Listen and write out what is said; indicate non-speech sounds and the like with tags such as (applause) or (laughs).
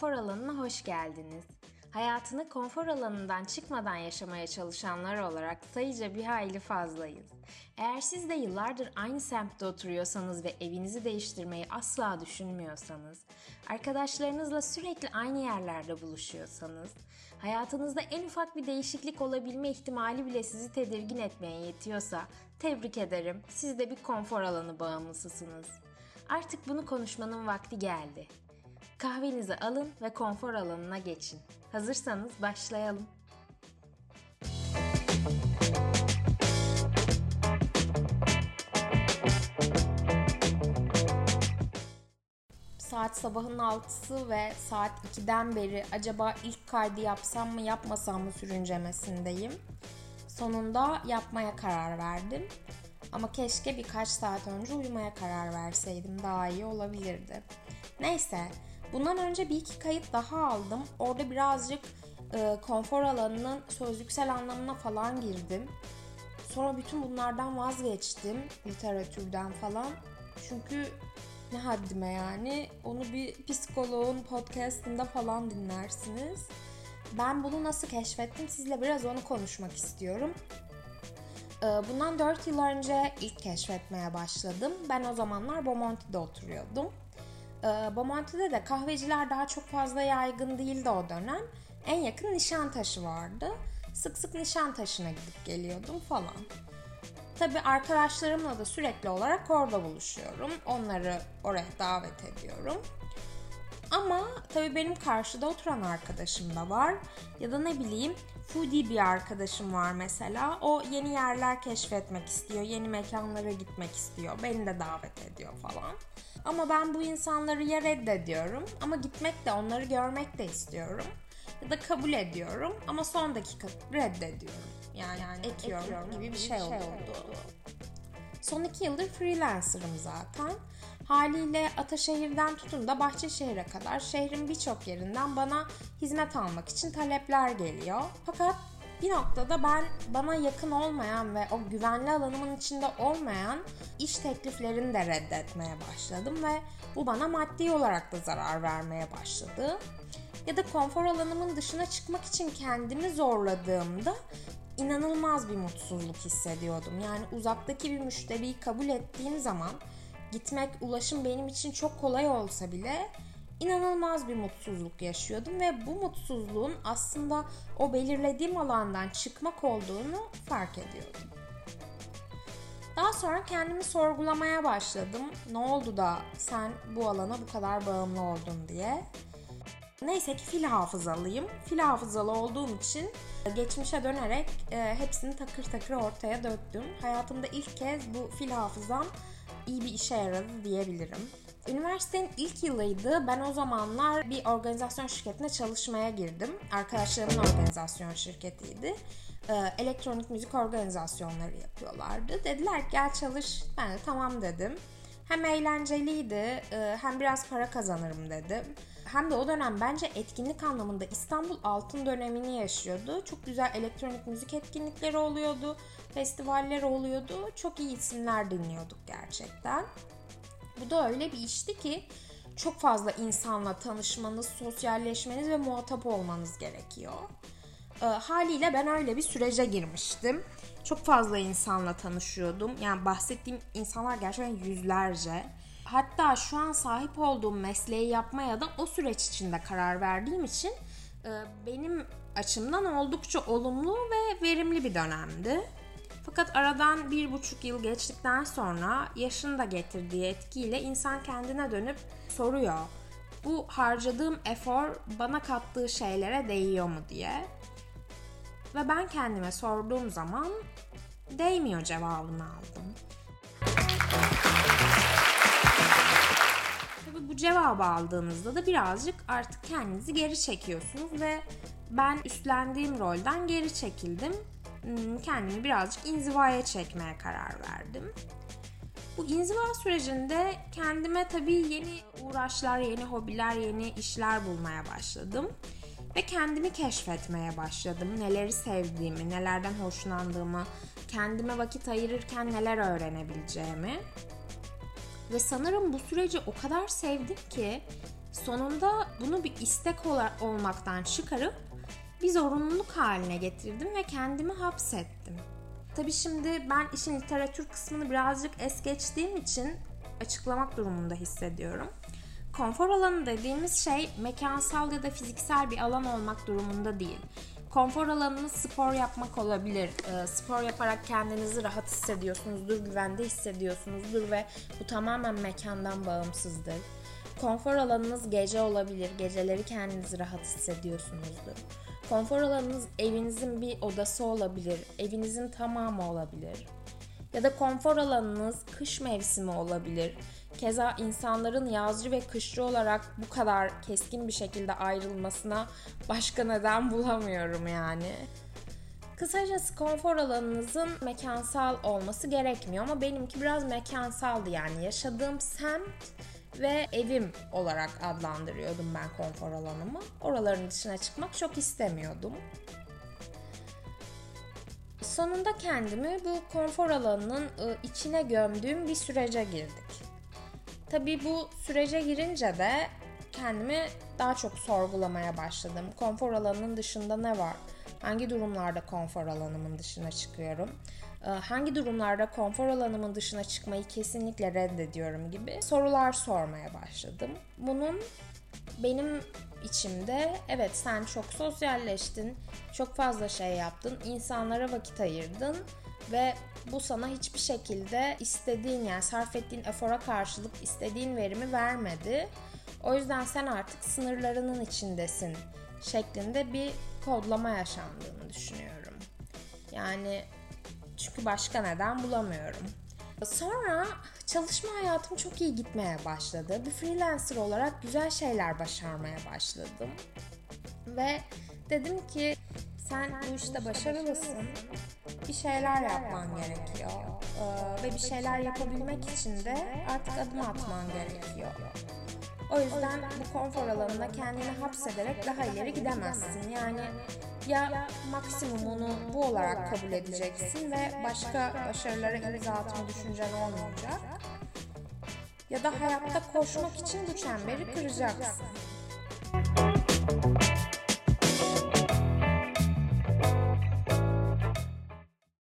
konfor alanına hoş geldiniz. Hayatını konfor alanından çıkmadan yaşamaya çalışanlar olarak sayıca bir hayli fazlayız. Eğer siz de yıllardır aynı semtte oturuyorsanız ve evinizi değiştirmeyi asla düşünmüyorsanız, arkadaşlarınızla sürekli aynı yerlerde buluşuyorsanız, hayatınızda en ufak bir değişiklik olabilme ihtimali bile sizi tedirgin etmeye yetiyorsa, tebrik ederim. Siz de bir konfor alanı bağımlısısınız. Artık bunu konuşmanın vakti geldi. Kahvenizi alın ve konfor alanına geçin. Hazırsanız başlayalım. Saat sabahın 6'sı ve saat 2'den beri acaba ilk kaydı yapsam mı yapmasam mı sürüncemesindeyim. Sonunda yapmaya karar verdim. Ama keşke birkaç saat önce uyumaya karar verseydim daha iyi olabilirdi. Neyse Bundan önce bir iki kayıt daha aldım. Orada birazcık e, konfor alanının sözlüksel anlamına falan girdim. Sonra bütün bunlardan vazgeçtim. Literatürden falan. Çünkü ne haddime yani. Onu bir psikoloğun podcastında falan dinlersiniz. Ben bunu nasıl keşfettim sizle biraz onu konuşmak istiyorum. E, bundan 4 yıl önce ilk keşfetmeye başladım. Ben o zamanlar Bomonti'de oturuyordum. E, Bomonti'de de kahveciler daha çok fazla yaygın değildi o dönem. En yakın Nişantaşı vardı. Sık sık Nişantaşı'na gidip geliyordum falan. Tabi arkadaşlarımla da sürekli olarak orada buluşuyorum. Onları oraya davet ediyorum. Ama tabii benim karşıda oturan arkadaşım da var. Ya da ne bileyim foodie bir arkadaşım var mesela. O yeni yerler keşfetmek istiyor, yeni mekanlara gitmek istiyor. Beni de davet ediyor falan. Ama ben bu insanları ya reddediyorum ama gitmek de onları görmek de istiyorum. Ya da kabul ediyorum ama son dakika reddediyorum. Yani, yani ekiyorum, ekiyorum gibi bir şey, şey oldu. oldu. Son iki yıldır freelancer'ım zaten. Haliyle Ataşehir'den tutun da Bahçeşehir'e kadar şehrin birçok yerinden bana hizmet almak için talepler geliyor. Fakat bir noktada ben bana yakın olmayan ve o güvenli alanımın içinde olmayan iş tekliflerini de reddetmeye başladım ve bu bana maddi olarak da zarar vermeye başladı. Ya da konfor alanımın dışına çıkmak için kendimi zorladığımda inanılmaz bir mutsuzluk hissediyordum. Yani uzaktaki bir müşteriyi kabul ettiğim zaman gitmek, ulaşım benim için çok kolay olsa bile inanılmaz bir mutsuzluk yaşıyordum ve bu mutsuzluğun aslında o belirlediğim alandan çıkmak olduğunu fark ediyordum. Daha sonra kendimi sorgulamaya başladım. Ne oldu da sen bu alana bu kadar bağımlı oldun diye. Neyse ki fil hafızalıyım. Fil hafızalı olduğum için geçmişe dönerek e, hepsini takır takır ortaya döktüm. Hayatımda ilk kez bu fil hafızam iyi bir işe yaradı diyebilirim. Üniversitenin ilk yılıydı. Ben o zamanlar bir organizasyon şirketine çalışmaya girdim. Arkadaşlarımın organizasyon şirketiydi. Ee, elektronik müzik organizasyonları yapıyorlardı. Dediler gel çalış. Ben de tamam dedim. Hem eğlenceliydi e, hem biraz para kazanırım dedim. Hem de o dönem bence etkinlik anlamında İstanbul altın dönemini yaşıyordu. Çok güzel elektronik müzik etkinlikleri oluyordu. Festivaller oluyordu. Çok iyi isimler dinliyorduk gerçekten. Bu da öyle bir işti ki çok fazla insanla tanışmanız, sosyalleşmeniz ve muhatap olmanız gerekiyor. E, haliyle ben öyle bir sürece girmiştim. Çok fazla insanla tanışıyordum. Yani bahsettiğim insanlar gerçekten yüzlerce. Hatta şu an sahip olduğum mesleği yapmaya da o süreç içinde karar verdiğim için e, benim açımdan oldukça olumlu ve verimli bir dönemdi. Fakat aradan bir buçuk yıl geçtikten sonra yaşın da getirdiği etkiyle insan kendine dönüp soruyor. Bu harcadığım efor bana kattığı şeylere değiyor mu diye. Ve ben kendime sorduğum zaman değmiyor cevabını aldım. Bu cevabı aldığınızda da birazcık artık kendinizi geri çekiyorsunuz ve ben üstlendiğim rolden geri çekildim Hmm, kendimi birazcık inzivaya çekmeye karar verdim. Bu inziva sürecinde kendime tabii yeni uğraşlar, yeni hobiler, yeni işler bulmaya başladım. Ve kendimi keşfetmeye başladım. Neleri sevdiğimi, nelerden hoşlandığımı, kendime vakit ayırırken neler öğrenebileceğimi. Ve sanırım bu süreci o kadar sevdim ki Sonunda bunu bir istek olmaktan çıkarıp bir zorunluluk haline getirdim ve kendimi hapsettim. Tabii şimdi ben işin literatür kısmını birazcık es geçtiğim için açıklamak durumunda hissediyorum. Konfor alanı dediğimiz şey mekansal ya da fiziksel bir alan olmak durumunda değil. Konfor alanınız spor yapmak olabilir. E, spor yaparak kendinizi rahat hissediyorsunuzdur, güvende hissediyorsunuzdur ve bu tamamen mekandan bağımsızdır. Konfor alanınız gece olabilir. Geceleri kendinizi rahat hissediyorsunuzdur. Konfor alanınız evinizin bir odası olabilir. Evinizin tamamı olabilir. Ya da konfor alanınız kış mevsimi olabilir. Keza insanların yazcı ve kışçı olarak bu kadar keskin bir şekilde ayrılmasına başka neden (laughs) bulamıyorum yani. Kısacası konfor alanınızın mekansal olması gerekmiyor ama benimki biraz mekansaldı yani yaşadığım semt ve evim olarak adlandırıyordum ben konfor alanımı. Oraların dışına çıkmak çok istemiyordum. Sonunda kendimi bu konfor alanının ıı, içine gömdüğüm bir sürece girdik. Tabii bu sürece girince de kendimi daha çok sorgulamaya başladım. Konfor alanının dışında ne var? Hangi durumlarda konfor alanımın dışına çıkıyorum? Hangi durumlarda konfor alanımın dışına çıkmayı kesinlikle reddediyorum gibi sorular sormaya başladım. Bunun benim içimde evet sen çok sosyalleştin, çok fazla şey yaptın, insanlara vakit ayırdın ve bu sana hiçbir şekilde istediğin yani sarf ettiğin efora karşılık istediğin verimi vermedi. O yüzden sen artık sınırlarının içindesin şeklinde bir kodlama yaşandığını düşünüyorum. Yani çünkü başka neden bulamıyorum. Sonra çalışma hayatım çok iyi gitmeye başladı. Bir freelancer olarak güzel şeyler başarmaya başladım. Ve dedim ki sen bu işte başarılısın. Bir şeyler yapman gerekiyor. Ee, ve bir şeyler yapabilmek için de artık adım atman gerekiyor. O yüzden bu konfor alanına kendini hapsederek daha ileri gidemezsin. Yani ya maksimumunu bu olarak kabul edeceksin ve başka başarılara imza atma düşüncen olmayacak. Ya da hayatta koşmak için bu çemberi kıracaksın.